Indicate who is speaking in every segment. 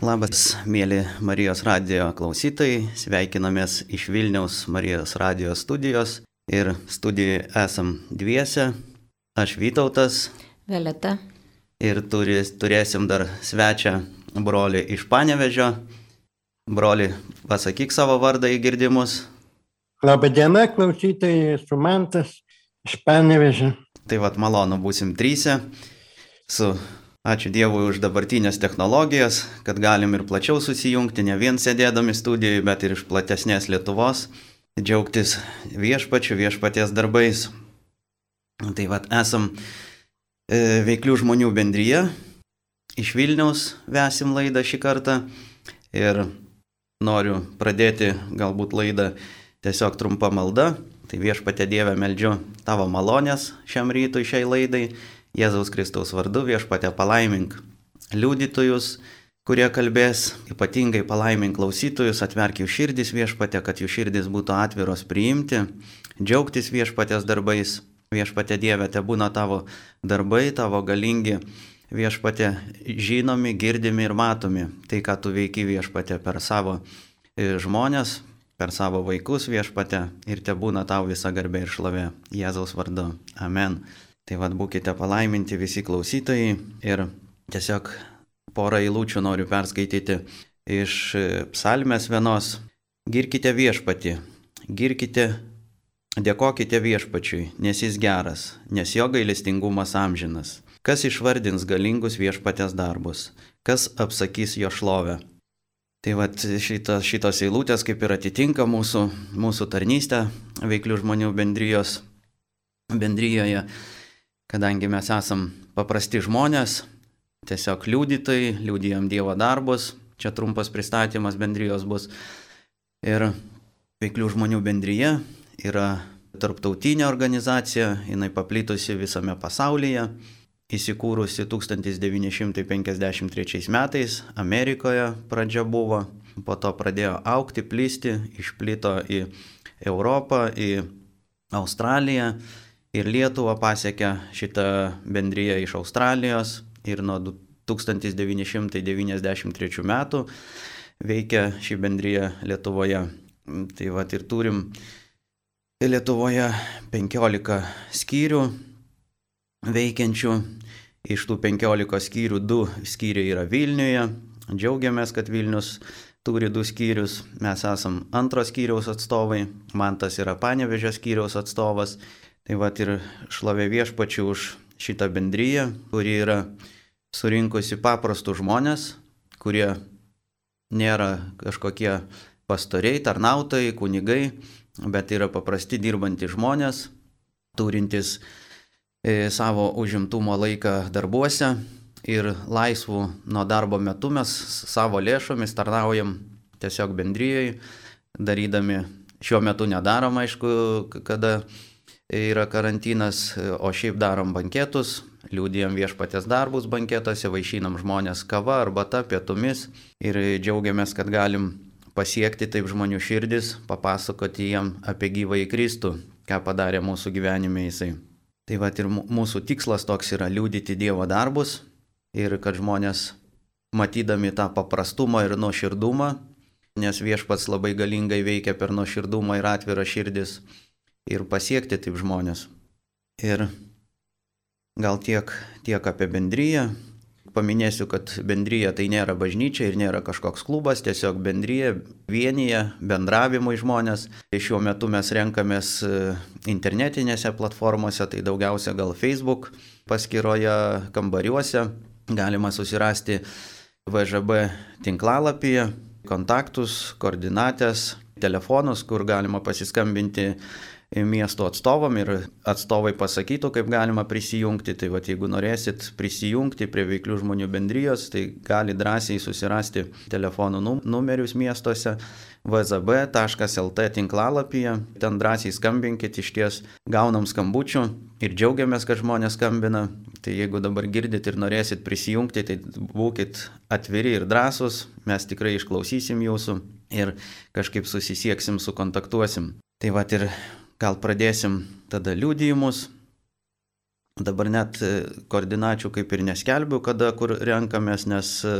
Speaker 1: Labas, mėly Marijos radio klausytojai, sveikinamės iš Vilniaus Marijos radio studijos ir studijoje esam dviese, aš Vytautas.
Speaker 2: Violeta.
Speaker 1: Ir turės, turėsim dar svečią brolį iš Panevežio. Broli, pasakyk savo vardą į girdimus.
Speaker 3: Labadiena, klausytojai, esu Mantas iš Panevežio.
Speaker 1: Tai vad malonu, būsim trysia su Ačiū Dievui už dabartinės technologijas, kad galim ir plačiau susijungti, ne vien sėdėdami studijoje, bet ir iš platesnės Lietuvos, džiaugtis viešpačiu, viešpaties darbais. Tai vad esam e, veiklių žmonių bendryje, iš Vilniaus vesim laidą šį kartą ir noriu pradėti galbūt laidą tiesiog trumpa malda. Tai viešpatė Dieve meldžiu tavo malonės šiam rytui šiai laidai Jėzaus Kristaus vardu viešpatė palaimink liudytojus, kurie kalbės, ypatingai palaimink klausytojus, atverk jų širdis viešpatė, kad jų širdis būtų atviros priimti, džiaugtis viešpatės darbais. Viešpatė Dieve, te būna tavo darbai, tavo galingi viešpatė žinomi, girdimi ir matomi. Tai, ką tu veiki viešpatė per savo e, žmonės, per savo vaikus viešpatė ir te būna tau visa garbė ir šlovė. Jėzaus vardu. Amen. Tai vad būkite palaiminti visi klausytojai ir tiesiog porą eilučių noriu perskaityti iš e, psalmės vienos. Girkite viešpati, girkite, dėkokite viešpačiui, nes jis geras, nes jo gailestingumas amžinas. Kas išvardins galingus viešpatės darbus, kas apsakys jo šlovę. Tai vad šitos, šitos eilutės kaip ir atitinka mūsų, mūsų tarnystę veiklių žmonių bendrijos, bendryjoje kadangi mes esam paprasti žmonės, tiesiog liudytojai, liūdėjom Dievo darbus, čia trumpas pristatymas bendrijos bus. Ir veiklių žmonių bendryje yra tarptautinė organizacija, jinai paplitusi visame pasaulyje, įsikūrusi 1953 metais, Amerikoje pradžia buvo, po to pradėjo aukti, plisti, išplito į Europą, į Australiją ir Lietuvą pasiekė šitą bendryją iš Australijos ir nuo 1993 metų veikia ši bendryja Lietuvoje. Tai va ir turim Lietuvoje 15 skyrių veikiančių. Iš tų 15 skyrių du skyriai yra Vilniuje. Džiaugiamės, kad Vilnius turi du skyrius. Mes esam antros skyriaus atstovai. Mantas yra Panevežio skyriaus atstovas. Tai va ir šlovė viešpačių už šitą bendryją, kuri yra surinkusi paprastų žmonės, kurie nėra kažkokie pastoriai, tarnautojai, kunigai, bet yra paprasti dirbantys žmonės, turintys e, savo užimtumo laiką darbuose ir laisvų nuo darbo metu mes savo lėšomis tarnaujam tiesiog bendryjai, darydami šiuo metu nedarom, aišku, kada yra karantinas, o šiaip darom banketus, liūdėjom viešpatės darbus banketuose, vaišinam žmonės kava, arbata, pietumis ir džiaugiamės, kad galim pasiekti taip žmonių širdis, papasakoti jiem apie gyvąjį Kristų, ką padarė mūsų gyvenime jisai. Tai va ir mūsų tikslas toks yra liūdyti Dievo darbus ir kad žmonės matydami tą paprastumą ir nuoširdumą, nes viešpats labai galingai veikia per nuoširdumą ir atvirą širdis, ir pasiekti taip žmonės. Ir gal tiek, tiek apie bendryją. Paminėsiu, kad bendryja tai nėra bažnyčia ir nėra kažkoks klubas, tiesiog bendryja vienyje bendravimui žmonės. Šiuo metu mes renkamės e, internetinėse platformose, tai daugiausia gal Facebook paskyroje, kambariuose. Galima susirasti VŽB tinklalapyje kontaktus, koordinatės, telefonus, kur galima pasiskambinti miesto atstovam ir atstovai pasakytų, kaip galima prisijungti. Tai vad, jeigu norėsit prisijungti prie veiklių žmonių bendrijos, tai gali drąsiai susirasti telefonų numerius miestuose vzb.lt tinklalapyje, ten drąsiai skambinkit, iš ties gaunam skambučių ir džiaugiamės, kad žmonės skambina. Tai jeigu dabar girdit ir norėsit prisijungti, tai būkit atviri ir drąsūs, mes tikrai išklausysim jūsų ir kažkaip susisieksim, sukontaktuosim. Tai va ir Gal pradėsim tada liūdėjimus. Dabar net e, koordinačių kaip ir neskelbiu, kada kur renkamės, nes e,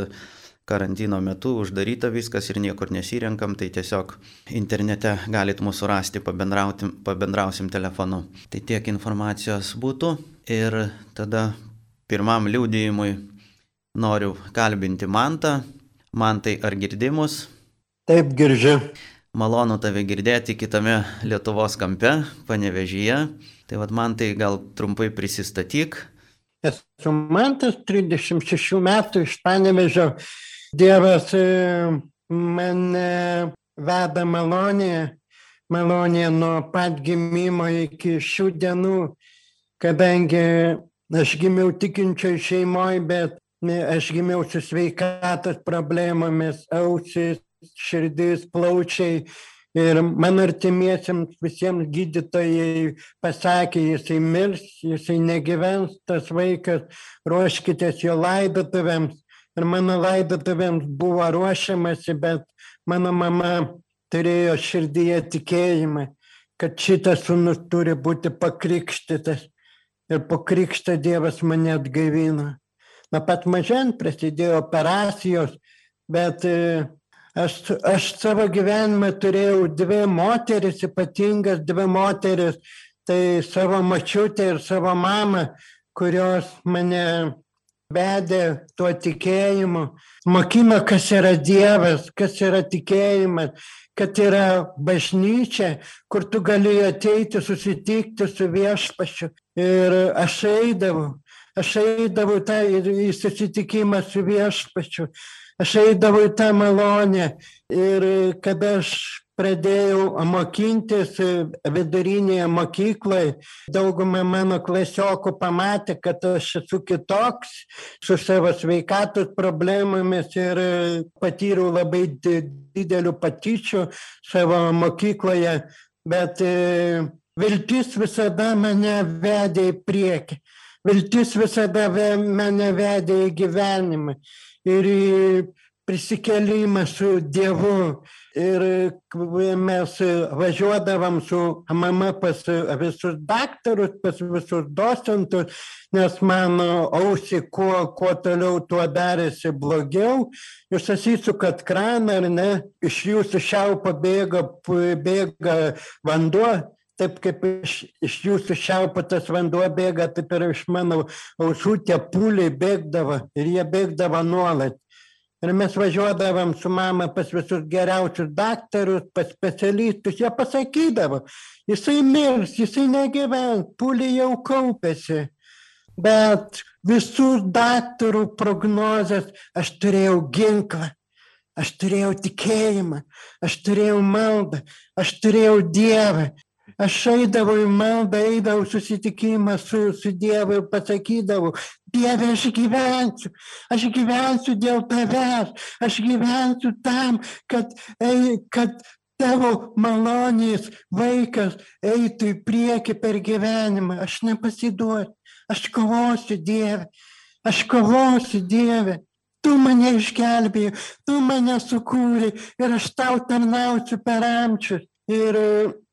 Speaker 1: karantino metu uždaryta viskas ir niekur nesirenkam, tai tiesiog internete galit mūsų rasti, pabendrausim telefonu. Tai tiek informacijos būtų ir tada pirmam liūdėjimui noriu kalbinti Mantą. Mantai, ar girdimus?
Speaker 3: Taip, girdžiu.
Speaker 1: Malonu tave girdėti kitame Lietuvos kampe, panevežyje. Tai vad man tai gal trumpai prisistatyk.
Speaker 3: Esu Mantas, 36 metų iš panevežio Dievas e, mane veda malonėje, malonėje nuo pat gimimo iki šių dienų, kadangi aš gimiau tikinčioj šeimoje, bet aš gimiau su sveikatos problemomis, ausis, širdis, plaučiai. Ir mano artimiesiems visiems gydytojai pasakė, jisai mirs, jisai negyvens, tas vaikas, ruoškitės jo laidotuvėms ir mano laidotuvėms buvo ruošiamasi, bet mano mama turėjo širdyje tikėjimą, kad šitas sunus turi būti pakrikštytas. Ir po krikšto Dievas mane atgaivino. Nuo pat mažen prasidėjo operacijos, bet aš, aš savo gyvenime turėjau dvi moteris, ypatingas dvi moteris, tai savo mačiutę ir savo mamą, kurios mane vedė tuo tikėjimu, mokino, kas yra Dievas, kas yra tikėjimas, kad yra bažnyčia, kur tu gali ateiti, susitikti su viešpačiu. Ir aš eidavau, aš eidavau tą į susitikimą su viešpačiu, aš eidavau į tą malonę. Ir kada aš pradėjau mokintis vidurinėje mokykloje, dauguma mano klasiokų pamatė, kad aš esu kitoks, su savo sveikatos problemomis ir patyriau labai didelių patyčių savo mokykloje, bet e, viltis visada mane vedė į priekį. Viltis visada mane vedė į gyvenimą ir į prisikėlimą su Dievu. Ir mes važiuodavom su mama pas visus daktarus, pas visus docentus, nes mano ausį kuo, kuo toliau, tuo darėsi blogiau. Jūs įsisukat kraną ar ne, iš jūsų šiaupo bėga, bėga vanduo, taip kaip iš, iš jūsų šiaupo tas vanduo bėga, taip ir iš mano ausų tie pūliai bėgdavo ir jie bėgdavo nuolat. Ir mes važiuodavom su mama pas visus geriausius daktarus, pas specialistus, jie pasakydavo, jisai mirs, jisai negyvens, pūliai jau kaupėsi. Bet visus daktarų prognozes aš turėjau ginklą, aš turėjau tikėjimą, aš turėjau maldą, aš turėjau Dievą, aš eidavau į maldą, eidavau susitikimą su, su Dievu ir pasakydavau, Dieve, aš gyvensiu, aš gyvensiu dėl tavęs, aš gyvensiu tam, kad, kad tavo malonės vaikas eitų į priekį per gyvenimą. Aš nepasiduosiu, aš kovosiu Dieve, aš kovosiu Dieve. Tu mane išgelbėjai, tu mane sukūrei ir aš tau tarnausiu per amčius. Ir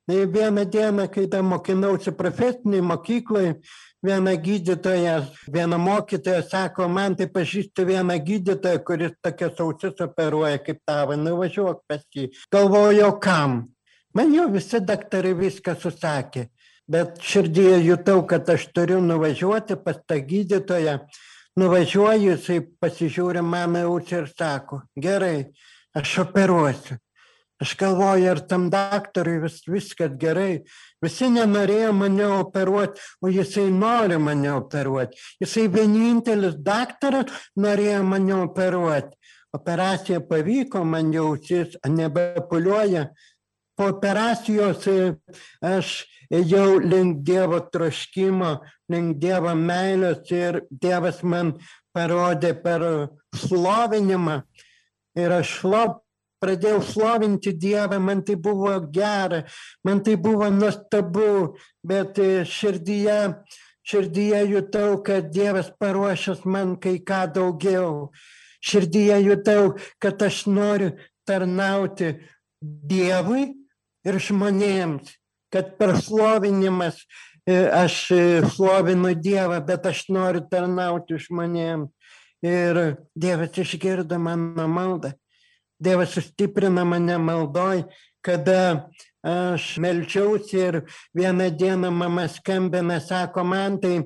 Speaker 3: vieną dieną, kai tą mokinausi profesiniai mokyklai, viena gydytoja, viena mokytoja sako, man tai pažįstu vieną gydytoją, kuris tokias ausis operuoja kaip tavo, nuvažiuok pas jį. Galvojau, kam? Man jau visi daktarai viską susakė, bet širdyje jutau, kad aš turiu nuvažiuoti pas tą gydytoją. Nuvažiuoju, jisai pasižiūri mano ausį ir sako, gerai, aš operuosiu. Aš galvoju, ar tam daktarui vis, viskas gerai. Visi nenorėjo mane operuoti, o jisai nori mane operuoti. Jisai vienintelis daktaras norėjo mane operuoti. Operacija pavyko, man jau ausis nebepuliuoja. Po operacijos e, aš ėjau link Dievo troškimo, link Dievo meilės ir Dievas man parodė per šlovinimą. Ir aš šlop pradėjau šlovinti Dievą, man tai buvo gera, man tai buvo nuostabu, bet e, širdyje, širdyje jutau, kad Dievas paruošęs man kai ką daugiau. Širdyje jutau, kad aš noriu tarnauti Dievui ir žmonėms, kad per šlovinimas e, aš e, šlovinu Dievą, bet aš noriu tarnauti žmonėms. Ir Dievas išgirdo mano maldą. Dievas sustiprina mane maldoj, kada aš melčiausi ir vieną dieną mama skambina, sako, man tai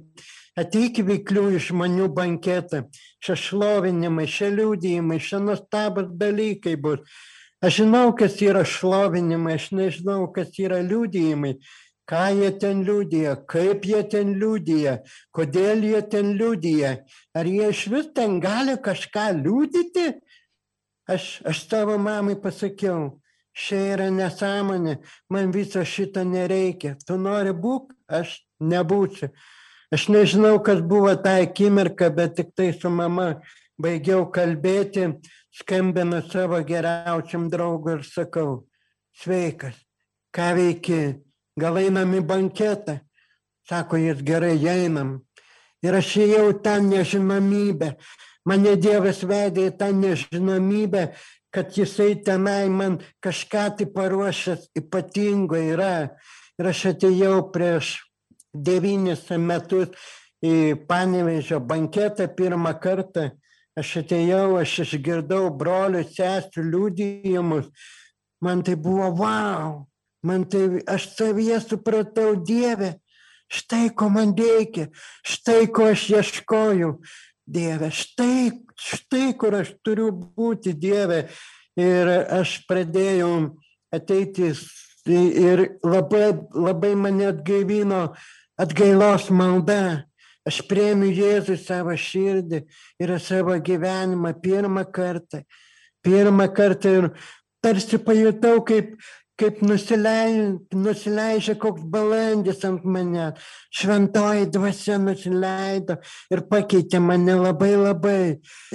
Speaker 3: ateik veikliųjų žmonių banketą, čia šlovinimai, čia liūdėjimai, čia nustabus dalykai bus. Aš žinau, kas yra šlovinimai, aš nežinau, kas yra liūdėjimai, ką jie ten liūdėja, kaip jie ten liūdėja, kodėl jie ten liūdėja, ar jie iš vis ten gali kažką liūdyti. Aš, aš tavo mamai pasakiau, čia yra nesąmonė, man viso šito nereikia, tu nori būk, aš nebūsiu. Aš nežinau, kas buvo tą akimirką, bet tik tai su mama baigiau kalbėti, skambinu savo geriausiam draugui ir sakau, sveikas, ką veiki, gal einam į banketą. Sako, jis gerai einam. Ir aš ėjau tą nežinomybę. Mane Dievas vedė į tą nežinomybę, kad jisai tenai man kažką tai paruošęs ypatingo yra. Ir aš atėjau prieš devynis metus į Panevežio banketą pirmą kartą. Aš atėjau, aš išgirdau brolių, sesų liūdėjimus. Man tai buvo wow. Man tai, aš savyje supratau Dievę. Štai ko man reikia. Štai ko aš ieškoju. Dieve, štai, štai kur aš turiu būti Dieve. Ir aš pradėjau ateiti ir labai, labai mane atgaivino atgailos malda. Aš priemiu Jėzų savo širdį ir savo gyvenimą pirmą kartą. Pirmą kartą ir tarsi pajutau, kaip, kaip nusileidžia, nusileidžia koks balandis ant mane. Šventoji dvasia nusileido ir pakeitė mane labai labai.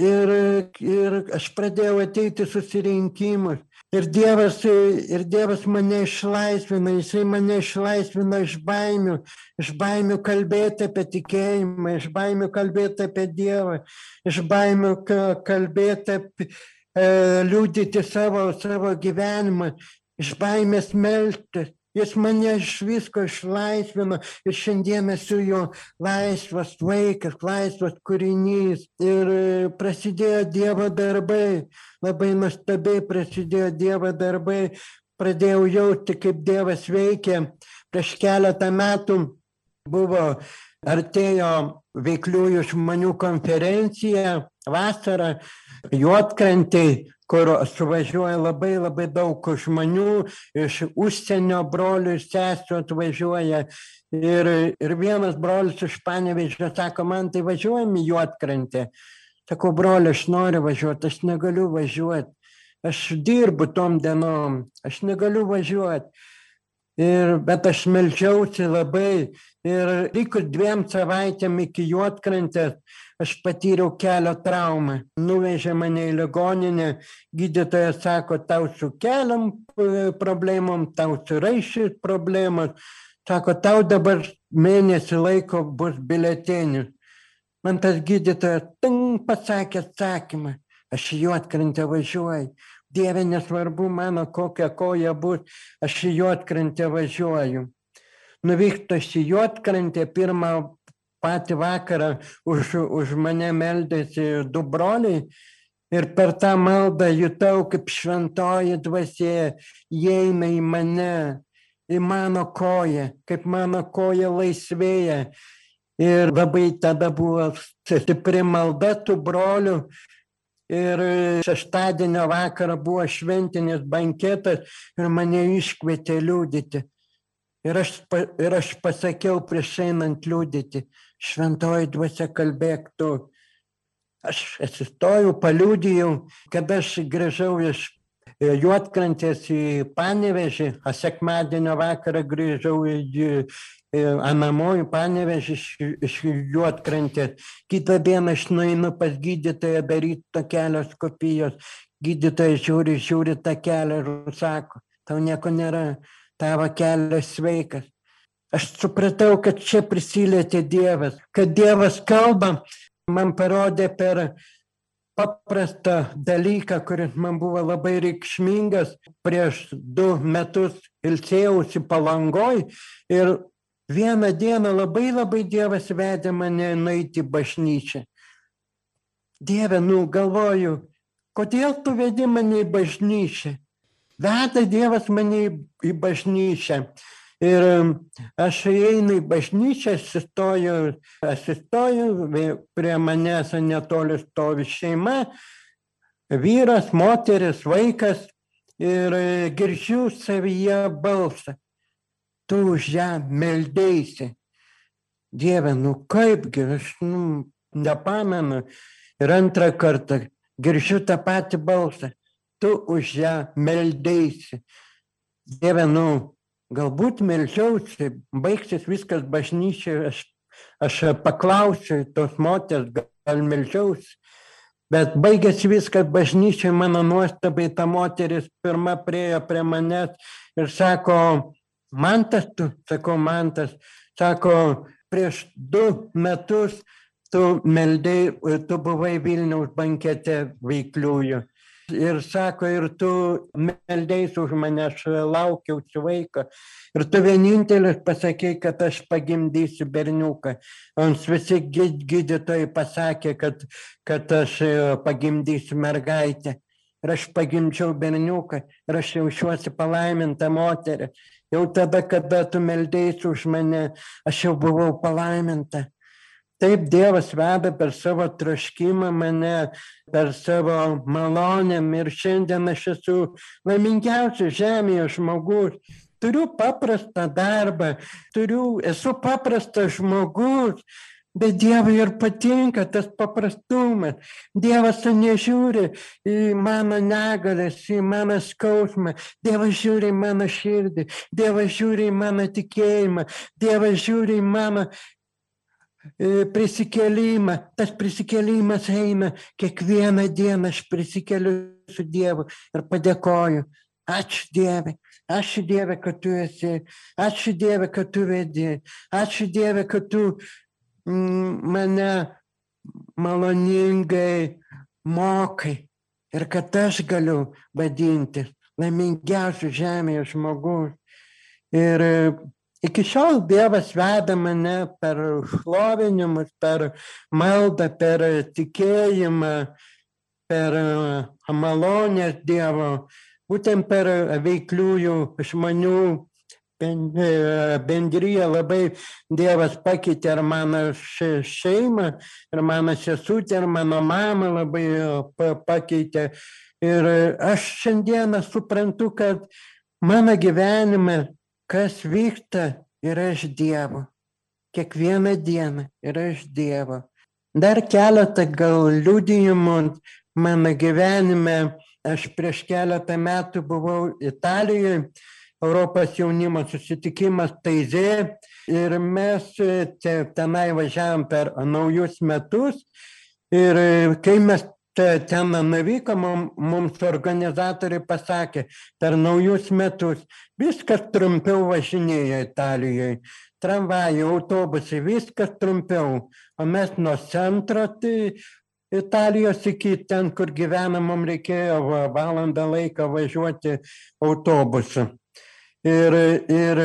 Speaker 3: Ir, ir aš pradėjau ateiti susirinkimus. Ir Dievas, ir Dievas mane išlaisvino, Jisai mane išlaisvino iš baimių, iš baimių kalbėti apie tikėjimą, iš baimių kalbėti apie Dievą, iš baimių kalbėti apie, liūdyti savo, savo gyvenimą, iš baimės melktis. Jis mane iš visko išlaisvino ir šiandien esu jo laisvas vaikas, laisvas kūrinys. Ir e, prasidėjo Dievo darbai, labai nuostabiai prasidėjo Dievo darbai, pradėjau jausti, kaip Dievas veikia. Prieš keletą metų buvo, artėjo veikliųjų žmonių konferencija vasarą, juotkrantėj kur suvažiuoja labai labai daug žmonių iš užsienio brolių ir sesių atvažiuoja. Ir, ir vienas brolis iš Panevežio sako, man tai važiuojam į Juotkrantę. Sakau, broli, aš noriu važiuoti, aš negaliu važiuoti. Aš dirbu tom dienom, aš negaliu važiuoti. Ir, bet aš melčiausi labai. Ir likus dviem savaitėm iki Juotkrantės aš patyriau kelio traumą. Nuvežė mane į ligoninę gydytojas sako tau su keliom e, problemom tau su raiščiais problemos. Sako tau dabar mėnesį laiko bus biuletenis man tas gydytojas ting pasakė atsakymą. Aš į juodkrantę važiuoju. Dieve nesvarbu mano kokia koja bus aš į juodkrantę važiuoju. Nuvyktas į juodkrantę pirmą patį vakarą už, už mane meldėsi du broliai ir per tą maldą jutau, kaip šventoji dvasia įeina į mane, į mano koją, kaip mano koja laisvėja. Ir labai tada buvo stipri malda tų brolių. Ir šeštadienio vakarą buvo šventinis banketas ir mane iškvietė liūdyti. Ir aš, ir aš pasakiau prieš einant liūdyti, šventoji dvasia kalbėk tu. Aš atsistojau, paliūdėjau, kad aš grįžau iš e, Juotkrantės į Panevežį, o sekmadienio vakarą grįžau į, į Anamojų Panevežį iš, iš Juotkrantės. Kitą dieną aš nueinu pas gydytoją daryti to kelios kopijos. Gydytojas žiūri, žiūri tą kelią ir sako, tau nieko nėra tavo kelias sveikas. Aš supratau, kad čia prisilietė Dievas, kad Dievas kalba, man parodė per paprastą dalyką, kuris man buvo labai reikšmingas. Prieš du metus ilsėjausi palangoj ir vieną dieną labai labai Dievas vedė mane nueiti bažnyčią. Dieve, nu galvoju, kodėl tu vedi mane į bažnyčią? Veda Dievas mane į bažnyčią. Ir aš einu į bažnyčią, atsistoju, atsistoju, prie manęs netoli stovi šeima, vyras, moteris, vaikas ir e, girdžiu savyje balsą. Tu už ją meldėsi. Dieve, nu kaipgi, aš nu, nepamenu. Ir antrą kartą girdžiu tą patį balsą. Tu už ją meldėsi. Dieve, nu, galbūt melžiausi, baigsis viskas bažnyčiai, aš, aš paklausiu tos moters, gal melžiausi. Bet baigėsi viskas bažnyčiai, mano nuostabai, ta moteris pirma priejo prie manęs ir sako, mantas tu, sakau, mantas, sako, prieš du metus tu meldei, tu buvai Vilniaus bankete veikliųjų. Ir sako, ir tu meldėjai už mane, aš laukiausi vaiką. Ir tu vienintelis pasakėjai, kad aš pagimdysiu berniuką. Mums visi gydytojai pasakė, kad, kad aš e, pagimdysiu mergaitę. Ir aš pagimdžiau berniuką. Ir aš jaučiuosi palaiminta moterį. Jau tada, kada tu meldėjai už mane, aš jau buvau palaiminta. Taip Dievas veda per savo troškimą mane, per savo malonėm ir šiandien aš esu laimingiausias žemėje žmogus. Turiu paprastą darbą, turiu, esu paprastas žmogus, bet Dievui ir patinka tas paprastumas. Dievas nežiūri į mano negalės, į mano skausmą. Dievas žiūri į mano širdį, Dievas žiūri į mano tikėjimą, Dievas žiūri į mano prisikėlimą, tas prisikėlimas eina, kiekvieną dieną aš prisikeliu su Dievu ir padėkoju. Ačiū Dieve, ačiū Dieve, kad tu esi, ačiū Dieve, kad tu vedi, ačiū Dieve, kad tu mm, mane maloningai mokai ir kad aš galiu vadinti laimingiausiu žemėje žmogus. Ir Iki šiol Dievas veda mane per šlovinimus, per maldą, per tikėjimą, per malonės Dievo, būtent per veikliųjų žmonių bendryje labai Dievas pakeitė ir mano šeimą, ir mano sesutę, ir mano mamą labai pakeitė. Ir aš šiandieną suprantu, kad mano gyvenime kas vyksta yra iš Dievo. Kiekvieną dieną yra iš Dievo. Dar keletą gal liudijimų mano gyvenime. Aš prieš keletą metų buvau Italijoje, Europos jaunimo susitikimas Taizė ir mes tenai važiavom per naujus metus. Ir kai mes ten nuvyko, mums organizatoriai pasakė, per naujus metus viskas trumpiau važinėjo Italijoje. Tramvajai, autobusai, viskas trumpiau. O mes nuo centro tai Italijos iki ten, kur gyvenam, mums reikėjo valandą laiką važiuoti autobusu. Ir, ir,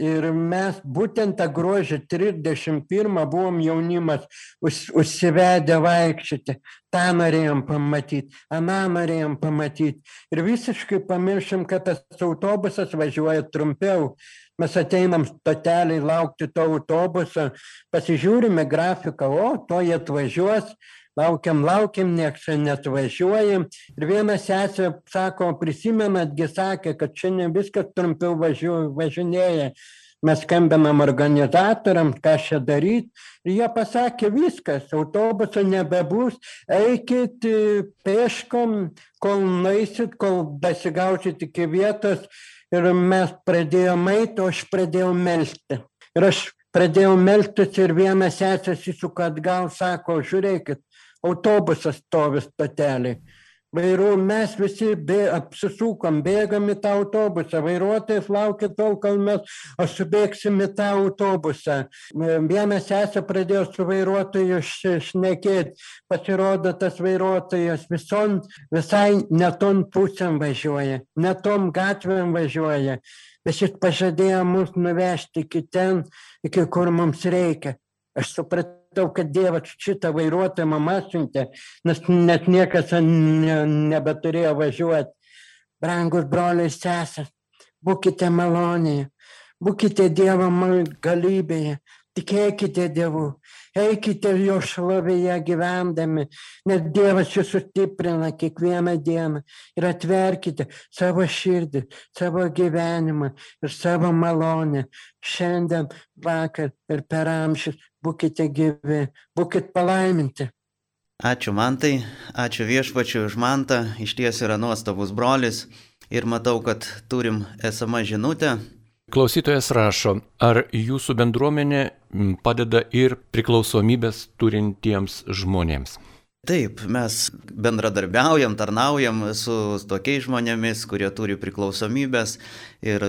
Speaker 3: ir mes būtent tą gruožį 31 buvom jaunimas už, užsivedę vaikščioti. tą norėjom pamatyti, aną norėjom pamatyti. Ir visiškai pamiršim, kad tas autobusas važiuoja trumpiau. Mes ateinam stoteliai laukti to autobuso, pasižiūrime grafiką, o to jie atvažiuos, laukiam, laukiam, nieks netvažiuoja. Ir viena sesė sako, prisimenatgi sakė, kad šiandien viskas trumpiau važiu, važinėja. Mes skambinam organizatoriam, ką čia daryti. Ir jie pasakė, viskas, autobuso nebebus, eikit e, pėškom, kol naisit, kol dasigausit iki vietos. Ir mes pradėjome eiti, o aš pradėjau melsti. Ir aš pradėjau melstis ir viena sesė įsuka atgal, sako, žiūrėkit, autobusas stovi stotelėje. Vairu, mes visi bė, apsisukom, bėgam į tą autobusą, vairuotojas laukia tol, kol mes subėgsim į tą autobusą. Vienas sesė pradėjo su vairuotoju šnekėti, pasirodo tas vairuotojas vison, visai netom pusėm važiuoja, netom gatvėm važiuoja, bet jis pažadėjo mus nuvežti iki ten, iki kur mums reikia. Aš supratau supratau, kad Dievas šitą vairuotoją mama siuntė, nes net niekas ne, nebeturėjo važiuoti. Brangus broliai sesės, būkite malonėje, būkite Dievo galybėje, tikėkite Dievu, eikite jo šlovėje gyvendami, nes Dievas jūs sustiprina kiekvieną dieną ir atverkite savo širdį, savo gyvenimą ir savo malonę. Šiandien, vakar ir per amžius būkite gyvi, būkite palaiminti.
Speaker 1: Ačiū mantai, ačiū viešpačiu už mantą, iš ties yra nuostabus brolis ir matau, kad turim esamą žinutę.
Speaker 2: Klausytojas rašo, ar jūsų bendruomenė padeda ir priklausomybės turintiems žmonėms?
Speaker 1: Taip, mes bendradarbiaujam, tarnaujam su tokiais žmonėmis, kurie turi priklausomybės ir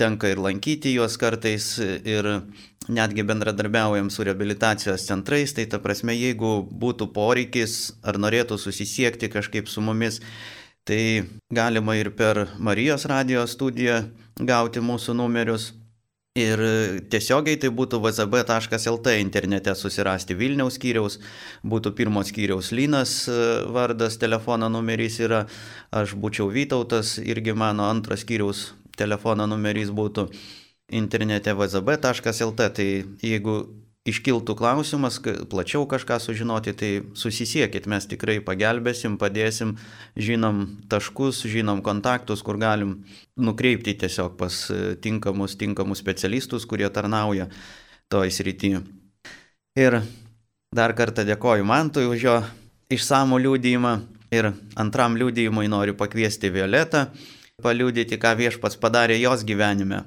Speaker 1: tenka ir lankyti juos kartais ir netgi bendradarbiaujam su rehabilitacijos centrais, tai ta prasme, jeigu būtų poreikis ar norėtų susisiekti kažkaip su mumis, Tai galima ir per Marijos radio studiją gauti mūsų numerius. Ir tiesiogiai tai būtų vzb.lt internete susirasti Vilniaus skyriaus, būtų pirmos skyriaus Lynas e, vardas, telefono numerys yra, aš būčiau Vytautas, irgi mano antras skyriaus telefono numerys būtų internete vzb.lt. Tai jeigu iškiltų klausimas, plačiau kažką sužinoti, tai susisiekit, mes tikrai pagelbėsim, padėsim, žinom taškus, žinom kontaktus, kur galim nukreipti tiesiog pas e, tinkamus, tinkamus specialistus, kurie tarnauja toj srity. Ir dar kartą dėkoju Mantui už jo išsamų liūdėjimą ir antram liūdėjimui noriu pakviesti Violetą, paliūdyti, ką viešpats padarė jos gyvenime.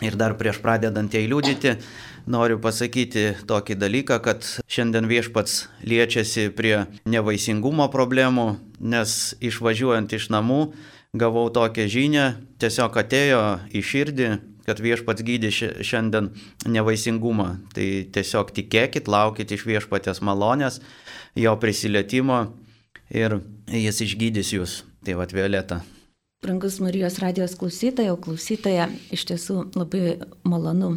Speaker 1: Ir dar prieš pradedant jai liūdyti, noriu pasakyti tokį dalyką, kad šiandien viešpats liečiasi prie nevaisingumo problemų, nes išvažiuojant iš namų gavau tokią žinią, tiesiog atėjo į širdį, kad viešpats gydė šiandien nevaisingumą. Tai tiesiog tikėkit, laukit iš viešpatės malonės, jo prisilietimo ir jis išgydys jūs. Tai va, Violeta.
Speaker 4: Brangus Marijos radijos klausytojo, klausytoja, iš tiesų labai malonu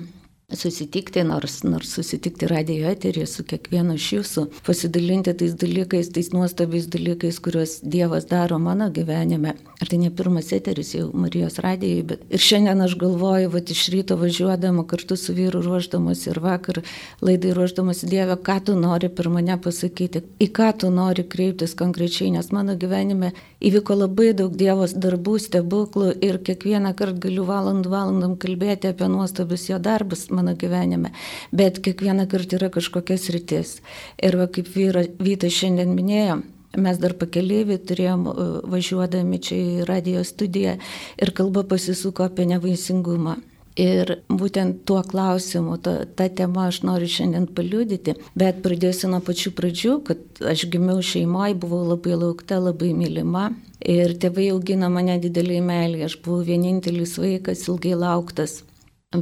Speaker 4: susitikti, nors, nors susitikti radio eterį su kiekvienu iš jūsų, pasidalinti tais dalykais, tais nuostabiais dalykais, kuriuos Dievas daro mano gyvenime. Ar tai ne pirmas eteris jau Marijos radijai, bet ir šiandien aš galvoju, va iš ryto važiuodama kartu su vyru ruoždamas ir vakar laidai ruoždamas Dievę, ką tu nori per mane pasakyti, į ką tu nori kreiptis konkrečiai, nes mano gyvenime įvyko labai daug Dievos darbų, stebuklų ir kiekvieną kartą galiu valandų valandam kalbėti apie nuostabius jo darbus mano gyvenime, bet kiekvieną kartą yra kažkokias rytis. Ir va, kaip vyra, Vytas šiandien minėjo, mes dar pakeliaivi turėjom e, važiuodami čia į radio studiją ir kalba pasisuko apie nevaisingumą. Ir būtent tuo klausimu, ta, ta tema aš noriu šiandien paliudyti, bet pradėsiu nuo pačių pradžių, kad aš gimiau šeimoje, buvau labai laukta, labai mylima. Ir tėvai augino mane dideliai meilį, aš buvau vienintelis vaikas, ilgai lauktas.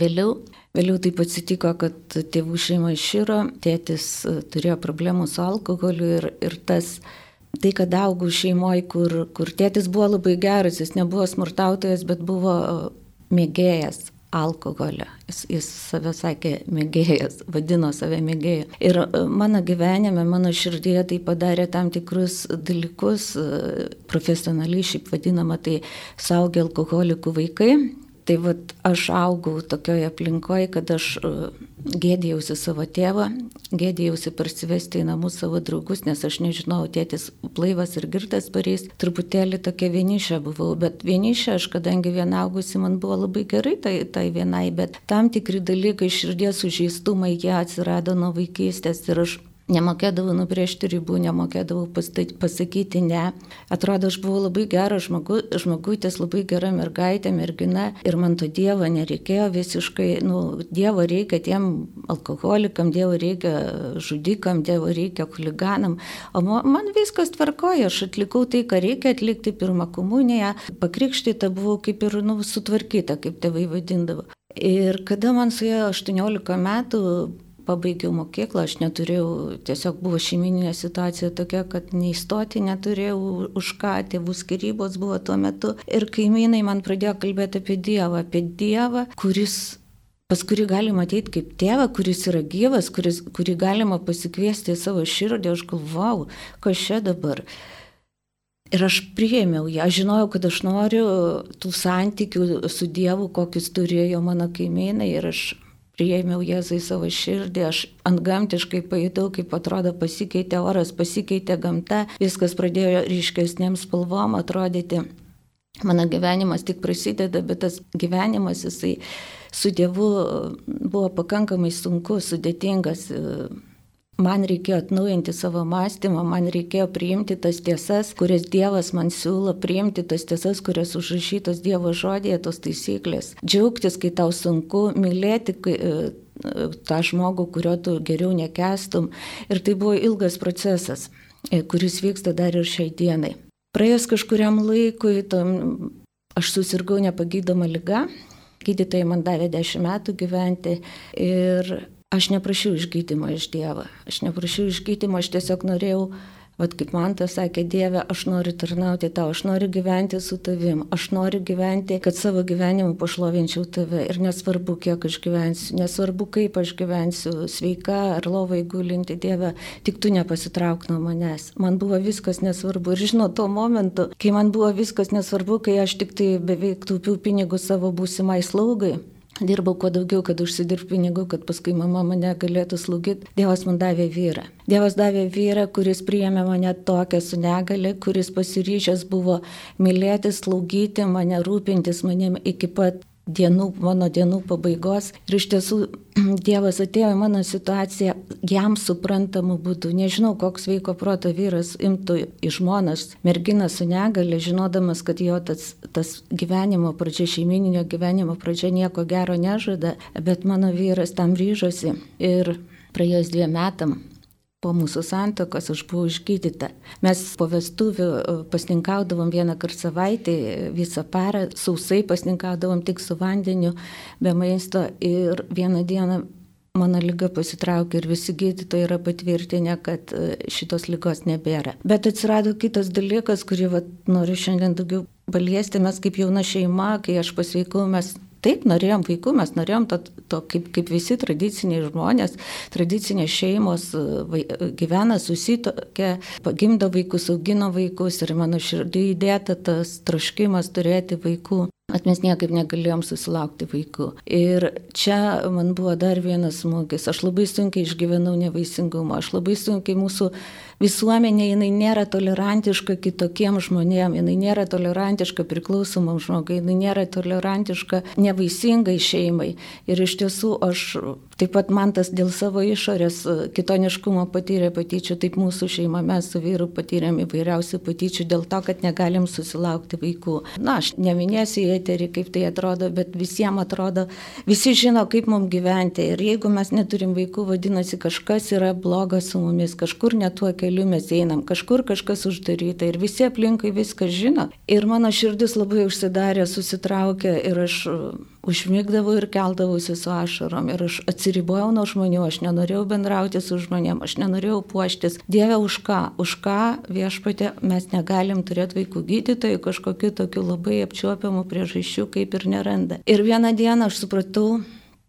Speaker 4: Vėliau Vėliau taip atsitiko, kad tėvų šeima iširo, tėtis e, turėjo problemų su alkoholiu ir, ir tas, tai kad augau šeimoje, kur, kur tėtis buvo labai geras, jis nebuvo smurtautojas, bet buvo e, mėgėjas alkoholio. Jis, jis save sakė mėgėjas, vadino save mėgėju. Ir e, mano gyvenime, mano širdėje tai padarė tam tikrus dalykus, profesionaliai šiaip vadinama, tai saugia alkoholikų vaikai. Tai vad aš augau tokioje aplinkoje, kad aš e, gėdėjausi savo tėvą, gėdėjausi parsivesti į namus savo draugus, nes aš nežinau, tėtis blaivas ir girtas pareis, truputėlį tokia vienišė buvau, bet vienišė aš, kadangi viena augusi, man buvo labai gerai tai, tai vienai, bet tam tikri dalykai širdies sužeistumai, jie atsirado nuo vaikystės ir aš Nemokėdavau nubrėžti ribų, nemokėdavau pasakyti ne. Atrodo, aš buvau labai geras žmogu, žmogutės, labai gera mergaitė, mergina ir man to Dievo nereikėjo visiškai, nu, Dievo reikia tiem alkoholikam, Dievo reikia žudikam, Dievo reikia huliganam, o man viskas tvarkoja, aš atlikau tai, ką reikia atlikti pirmą komuniją, pakrikštyta buvau kaip ir nu, sutvarkyta, kaip tėvai vadindavo. Ir kada man suėjo 18 metų, pabaigiau mokyklą, aš neturėjau, tiesiog buvo šeimininė situacija tokia, kad neįstoti neturėjau už ką, tėvų skirybos buvo tuo metu. Ir kaimynai man pradėjo kalbėti apie Dievą, apie Dievą, kuris pas kurį galima ateiti kaip tėvą, kuris yra gyvas, kuris, kurį galima pasikviesti į savo širdį, aš galvau, kas čia dabar. Ir aš priėmiau ją, aš žinojau, kad aš noriu tų santykių su Dievu, kokius turėjo mano kaimynai ir aš priėmiau Jėzų į savo širdį, aš ant gamtiškai pajutau, kaip atrodo pasikeitė oras, pasikeitė gamta, viskas pradėjo ryškesnėm spalvom atrodyti. Mano gyvenimas tik prasideda, bet tas gyvenimas jisai su Dievu buvo pakankamai sunkus, sudėtingas Man reikėjo atnaujinti savo mąstymą, man reikėjo priimti tas tiesas, kurias Dievas man siūlo, priimti tas tiesas, kurias užrašytos Dievo žodėje, tos taisyklės. Džiaugtis, kai tau sunku, mylėti kai, e, tą žmogų, kurio tu geriau nekestum. Ir tai buvo ilgas procesas, e, kuris vyksta dar ir šiai dienai. Praėjus kažkuriam laikui, tam, aš susirgau nepagydoma lyga, gydytojai man davė 10 metų gyventi ir Aš neprašiau išgydymo iš Dievo, aš neprašiau išgydymo, aš tiesiog norėjau, vad kaip man tas sakė, Dieve, aš noriu tarnauti tau, aš noriu gyventi su tavim, aš noriu gyventi, kad savo gyvenimu pašlovinčiau tave. Ir nesvarbu, kiek aš gyvensiu, nesvarbu, kaip aš gyvensiu, sveika ar lovai gulinti, Dieve, tik tu nepasitrauk nuo manęs. Man buvo viskas nesvarbu. Ir žinot, tuo momentu, kai man buvo viskas nesvarbu, kai aš tik tai beveik taupiau pinigus savo būsimai slaugai, Dirbau kuo daugiau, kad užsidirbti pinigų, kad paskui mama mane galėtų slaugyti. Dievas man davė vyrą. Dievas davė vyrą, kuris priėmė mane tokią su negali, kuris pasiryžęs buvo mylėti, slaugyti mane, rūpintis manim iki pat dienų, mano dienų pabaigos. Ir iš tiesų Dievas atėjo į mano situaciją jam suprantamu būdu. Nežinau, koks veiko proto vyras imtų iš žmonas merginą su negale, žinodamas, kad jo tas, tas gyvenimo pradžia, šeimininio gyvenimo pradžia nieko gero nežada, bet mano vyras tam ryžosi. Ir praėjus dviem metam po mūsų santokos aš buvau išgydyta. Mes po vestuvių e, pasninkaudavom vieną kartą savaitę, visą parą, sausai pasninkaudavom tik su vandeniu, be maisto ir vieną dieną mano lyga pasitraukė ir visi gydytojai yra patvirtinę, kad e, šitos lygos nebėra. Bet atsirado kitas dalykas, kurį vat, noriu šiandien daugiau paliesti. Mes kaip jauna šeima, kai aš pasveikau, mes Taip, norėjom vaikų, mes norėjom to, to kaip, kaip visi tradiciniai žmonės, tradicinės šeimos vai, gyvena, susitokia, pagimdo vaikus, augino vaikus ir mano širdį įdėta tas troškimas turėti vaikų. At mes niekaip negalėjom susilaukti vaikų. Ir čia man buvo dar vienas smūgis. Aš labai sunkiai išgyvenau nevaisingumą. Aš labai sunkiai mūsų visuomenė, jinai nėra tolerantiška kitokiems žmonėms, jinai nėra tolerantiška priklausomam žmogui, jinai nėra tolerantiška nevaisingai šeimai. Ir iš tiesų aš taip pat man tas dėl savo išorės kitoniškumo patyrė patyčių, taip mūsų šeima mes su vyru patyrėm įvairiausių patyčių dėl to, kad negalim susilaukti vaikų. Na, aš neminėsiu į eterį, kaip tai atrodo, bet visiems atrodo, visi žino, kaip mums gyventi. Ir jeigu mes neturim vaikų, vadinasi, kažkas yra blogas su mumis, kažkur netuo keliu mes einam, kažkur kažkas uždaryta ir visi aplinkui viską žino. Ir mano širdis labai užsidarė, susitraukė ir aš užmigdavau ir keldavausi su ašarom ir aš atsiribojau nuo žmonių, aš nenorėjau bendrauti su žmonėm, aš nenorėjau puoštis. Dieve, už ką, už ką viešpatė mes negalim turėti vaikų gydytojų, kažkokiu tokiu labai apčiuopiamu priežasčiu kaip ir neranda. Ir vieną dieną aš supratau,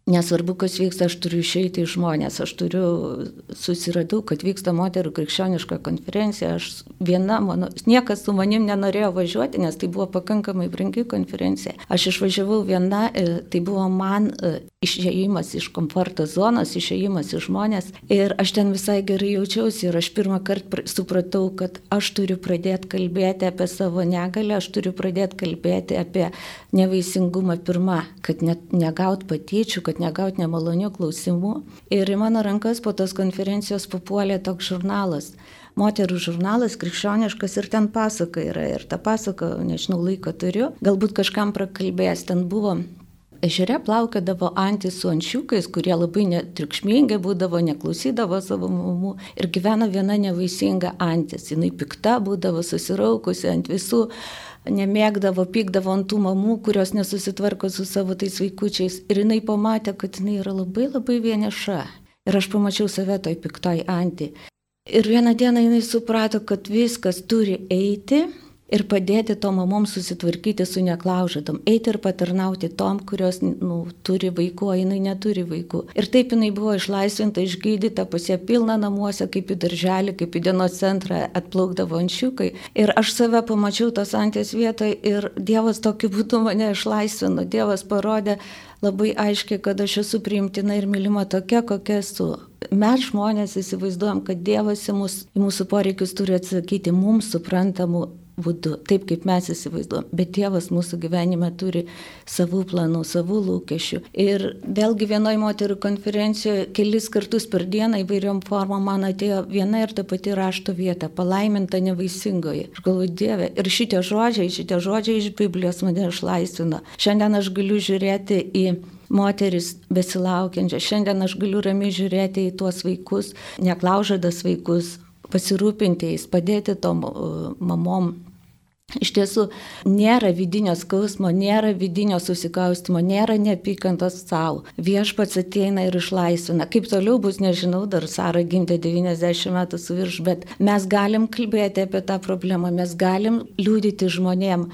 Speaker 4: Nesvarbu, kas vyksta, aš turiu išeiti iš žmonės, aš turiu susiradau, kad vyksta moterų krikščioniška konferencija, aš viena, mano, niekas su manim nenorėjo važiuoti, nes tai buvo pakankamai brangi konferencija. Aš išvažiavau viena, e, tai buvo man e, išėjimas iš komforto zonos, išėjimas iš žmonės. Ir aš ten visai gerai jaučiausi. Ir aš pirmą kartą supratau, kad aš turiu pradėti kalbėti apie savo negalę, aš turiu pradėti kalbėti apie nevaisingumą pirmą, kad net negaut patyčių, kad kad negauti nemalonių klausimų. Ir į mano rankas po tos konferencijos papuolė toks žurnalas. Moterų žurnalas krikščioniškas ir ten pasaka yra. Ir tą pasaką, nežinau, laiko turiu. Galbūt kažkam prakalbės. Ten buvo Ežere plaukėdavo antys su ančiukais, kurie labai netrikšmingi būdavo, neklausydavo savo mamų ir gyveno viena nevaisinga antis. Jis pikta būdavo, susiraukusi ant visų nemėgdavo, pykdavo ant tų mamų, kurios nesusitvarko su savo tais vaikučiais. Ir jinai pamatė, kad jinai yra labai labai vieniša. Ir aš pamačiau save toj piktoj anti. Ir vieną dieną jinai suprato, kad viskas turi eiti ir padėti tom mamom susitvarkyti su neklaužadom, eiti ir patarnauti tom, kurios nu, turi vaikų, o jinai neturi vaikų. Ir taip jinai buvo išlaisvinta, išgydyta, pas ją pilna namuose, kaip į darželį, kaip į dienos centrą atplaukdavo anšiukai. Ir aš save pamačiau tos antės vietoje ir Dievas tokiu būdu mane išlaisvino. Dievas parodė labai aiškiai, kad aš esu priimtina ir mylima tokia, kokia esu. Mes žmonės įsivaizduojam, kad Dievas į, mus, į mūsų poreikius turi atsakyti mums suprantamų būdu, taip kaip mes įsivaizduojam. Bet Dievas mūsų gyvenime turi savų planų, savų lūkesčių. Ir vėlgi vienoje moterų konferencijoje kelis kartus per dieną įvairiom formom man atėjo viena ir ta pati rašto vieta - palaiminta nevaisingoji. Aš galvoju, Dieve, ir šitie žodžiai, šitie žodžiai iš Biblijos mane išlaisvino. Šiandien aš galiu žiūrėti į moteris besilaukiančią. Šiandien aš galiu ramiai žiūrėti į tuos vaikus, neklaužadas vaikus, pasirūpinti jais, padėti tom mamom. Iš tiesų, nėra vidinio skausmo, nėra vidinio susikaustimo, nėra neapykantos savo. Viešpats ateina ir išlaisvina. Kaip toliau bus, nežinau, dar Sara gimtė 90 metų su virš, bet mes galim kalbėti apie tą problemą, mes galim liūdyti žmonėm,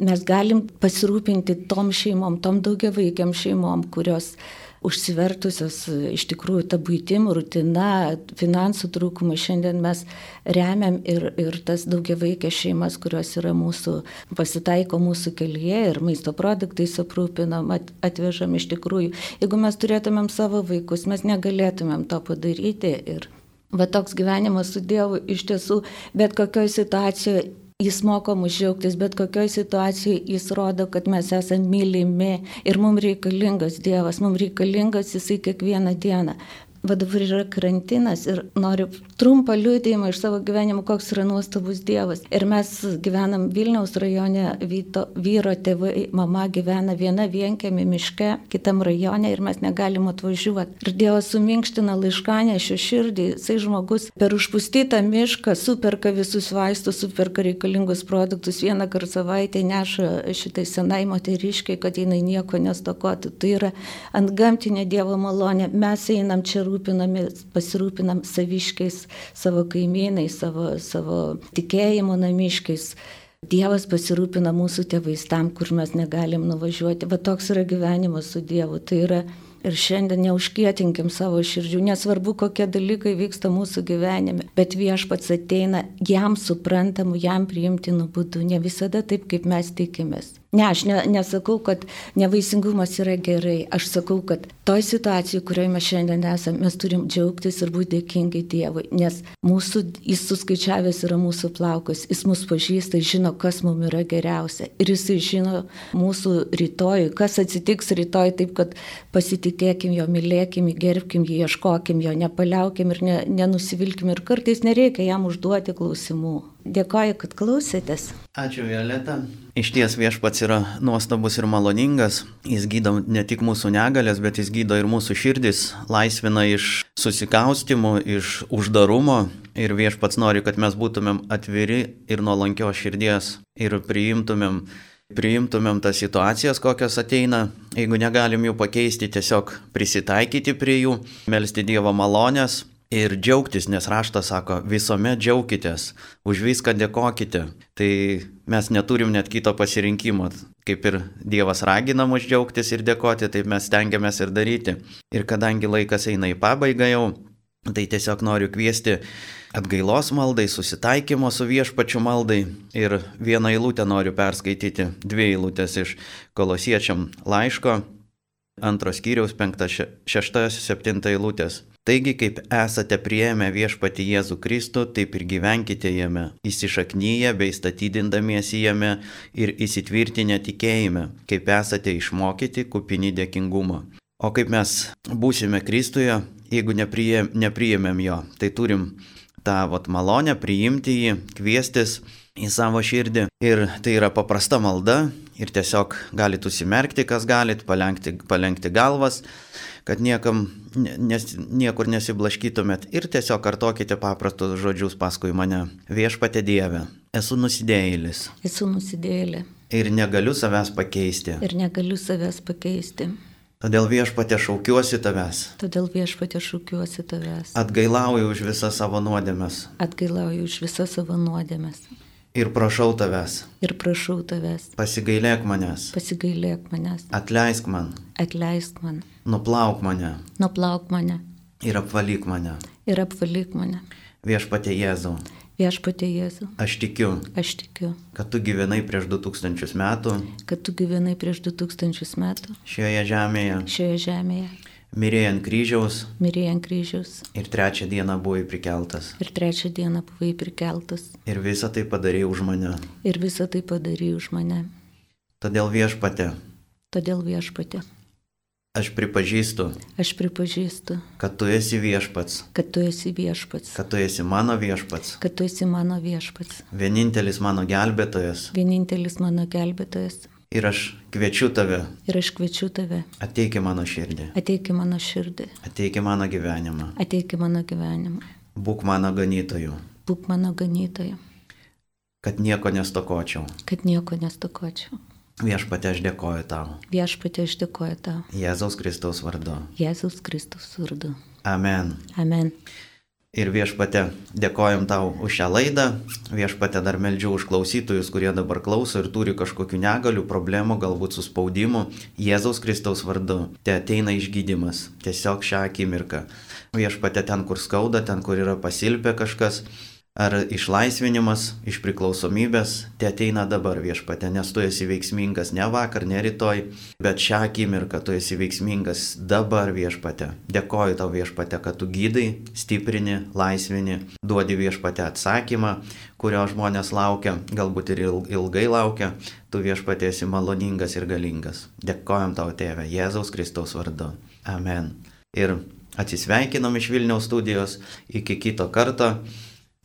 Speaker 4: mes galim pasirūpinti tom šeimom, tom daugiavaikiam šeimom, kurios užsivertusios iš tikrųjų ta būtim, rutina, finansų trūkumas. Šiandien mes remiam ir, ir tas daugiavaikės šeimas, kurios yra mūsų, pasitaiko mūsų kelyje ir maisto produktais aprūpinam, atvežam iš tikrųjų. Jeigu mes turėtumėm savo vaikus, mes negalėtumėm to padaryti. Ir va toks gyvenimas su Dievu iš tiesų bet kokioje situacijoje Jis moko mus džiaugtis, bet kokioje situacijoje jis rodo, kad mes esame mylimi ir mums reikalingas Dievas, mums reikalingas Jisai kiekvieną dieną. Va dabar yra karantinas ir noriu trumpą liūdėjimą iš savo gyvenimo, koks yra nuostabus Dievas. Ir mes gyvenam Vilniaus rajone, Vyto, vyro tėvai, mama gyvena viena vienkiami miške, kitam rajone ir mes negalim atvažiuoti. Ir Dievas suminkština laiškanę šio širdį, jisai žmogus per užpustytą mišką superka visus vaistus, superka reikalingus produktus, vieną kartą savaitę neša šitai senai moteriškai, kad jinai nieko nestokotų. Tai yra ant gamtinė Dievo malonė. Mes einam čia pasirūpinam saviškiais, savo kaimynais, savo, savo tikėjimo namiškiais. Dievas pasirūpina mūsų tėvais tam, kur mes negalim nuvažiuoti. Va toks yra gyvenimas su Dievu. Tai yra Ir šiandien neužkietinkim savo širdžių, nesvarbu, kokie dalykai vyksta mūsų gyvenime, bet viešpats ateina jam suprantamu, jam priimtinu būdu, ne visada taip, kaip mes tikimės. Ne, aš ne, nesakau, kad nevaisingumas yra gerai. Aš sakau, kad toj situacijai, kurioje mes šiandien esame, mes turim džiaugtis ir būti dėkingi Dievui, nes mūsų, jis suskaičiavęs yra mūsų plaukus, jis mus pažįsta, žino, kas mums yra geriausia. Ir jis žino mūsų rytoj, kas atsitiks rytoj, taip kad pasitikėkim jo, mylėkim, gerbkim jį, ieškokim jo, nepaliaukim ir ne, nenusivilkim. Ir kartais nereikia jam užduoti klausimų. Dėkoju, kad klausėtės.
Speaker 1: Ačiū, Violeta. Iš ties viešpats yra nuostabus ir maloningas. Jis gydo ne tik mūsų negalės, bet jis gydo ir mūsų širdis, laisvina iš susikaustimų, iš uždarumo. Ir viešpats nori, kad mes būtumėm atviri ir nuolankios širdies ir priimtumėm priimtumėm tas situacijas, kokios ateina, jeigu negalim jų pakeisti, tiesiog prisitaikyti prie jų, melstį Dievo malonės, ir džiaugtis, nes raštas sako, visuomet džiaukitės, už viską dėkokite. Tai mes neturim net kito pasirinkimo. Kaip ir Dievas ragina mus džiaugtis ir dėkoti, taip mes stengiamės ir daryti. Ir kadangi laikas eina į pabaigą jau, tai tiesiog noriu kviesti atgailos maldai, susitaikymo su viešpačiu maldai. Ir vieną eilutę noriu perskaityti, dvi eilutės iš kolosiečiam laiško, antros skyriaus, penkta, šešta, septinta eilutės. Taigi, kaip esate prieėmę viešpati Jėzų Kristų, taip ir gyvenkite jame, įsišaknyje bei statydindamiesi jame ir įsitvirtinę tikėjime, kaip esate išmokyti kupini dėkingumo. O kaip mes būsime Kristuje, jeigu nepriėmėm jo, tai turim tą vat, malonę priimti jį, kviestis į savo širdį. Ir tai yra paprasta malda ir tiesiog galite užsimerkti, kas galite, palenkti, palenkti galvas kad niekam, nes, niekur nesiblaškytumėt ir tiesiog kartokite paprastus žodžius paskui mane. Viešpatė Dieve, esu nusidėjėlis.
Speaker 4: Esu nusidėjėlė.
Speaker 1: Ir negaliu savęs pakeisti.
Speaker 4: Ir negaliu savęs pakeisti.
Speaker 1: Todėl viešpatė šaukiuosi tavęs.
Speaker 4: Todėl viešpatė šaukiuosi tavęs.
Speaker 1: Atgailauju už visas savo nuodėmes.
Speaker 4: Atgailauju už visas savo nuodėmes.
Speaker 1: Ir prašau tavęs,
Speaker 4: ir prašau tavęs,
Speaker 1: pasigailėk manęs,
Speaker 4: pasigailėk manęs,
Speaker 1: atleisk man,
Speaker 4: atleisk man,
Speaker 1: nuplauk mane.
Speaker 4: Nuplauk mane.
Speaker 1: Ir apvalyk mane.
Speaker 4: ir apvalyk mane.
Speaker 1: Viešpatie Jėzau,
Speaker 4: Viešpatie Jėzu,
Speaker 1: aš tikiu,
Speaker 4: aš tikiu,
Speaker 1: kad tu gyvenai prieš 2000 metų.
Speaker 4: Kad tu gyvenai prieš 2000 metų.
Speaker 1: Šioje žemėje,
Speaker 4: šioje žemėje,
Speaker 1: mirėjai ant kryžiaus
Speaker 4: mirėjai ant kryžiaus
Speaker 1: ir trečią dieną buvai prikeltas.
Speaker 4: ir trečią dieną buvai prikeltas
Speaker 1: Ir visą tai padarėjai už mane.
Speaker 4: ir visą tai padarė už mane.
Speaker 1: Todėl viešpate,
Speaker 4: Todėl viešpatė,
Speaker 1: aš pripažįstu,
Speaker 4: aš pripažįstu,
Speaker 1: kad tu esi viešpats,
Speaker 4: kad tu esi viešpats,
Speaker 1: kad tu esi mano viešpats,
Speaker 4: kad tu esi mano viešpats,
Speaker 1: vienintelis mano gelbėtojas.
Speaker 4: vienintelis mano gelbėtojas.
Speaker 1: Ir aš kviečiu tave,
Speaker 4: Ir aš kviečiu tave,
Speaker 1: ateik į mano širdį,
Speaker 4: ateik į mano širdį,
Speaker 1: ateik į mano gyvenimą,
Speaker 4: ateik į mano gyvenimą,
Speaker 1: būk mano ganytoju,
Speaker 4: būk mano ganytoja,
Speaker 1: kad nieko nestokočiau.
Speaker 4: kad nieko nestokočiau.
Speaker 1: Viešpate aš dėkoju tau.
Speaker 4: Viešpatė, aš dėkoju tau.
Speaker 1: Jėzaus Kristaus vardu.
Speaker 4: Jėzus Kristus vardu.
Speaker 1: Amen.
Speaker 4: Amen.
Speaker 1: Ir viešpate, dėkojom tau už šią laidą. Viešpate dar meldžiu už klausytojus, kurie dabar klauso ir turi kažkokių negalių, problemų, galbūt suspaudimu. Jėzaus Kristaus vardu. Te ateina išgydymas. Tiesiog šią akimirką. Viešpate ten, kur skauda, ten, kur yra pasilpę kažkas. Ar išlaisvinimas iš priklausomybės, te ateina dabar viešpate, nes tu esi veiksmingas ne vakar, ne rytoj, bet šią akimirką tu esi veiksmingas dabar viešpate. Dėkoju tau viešpate, kad tu gydai, stiprini, laisvini, duodi viešpate atsakymą, kurio žmonės laukia, galbūt ir il- ilgai laukia, tu viešpate esi maloningas ir galingas. Dėkojom tau tėve, Jėzaus Kristaus vardu. Amen. Ir atsisveikinam iš Vilniaus studijos, iki kito karto.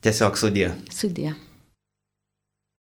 Speaker 1: Tesseok Sudia.
Speaker 4: Sudia.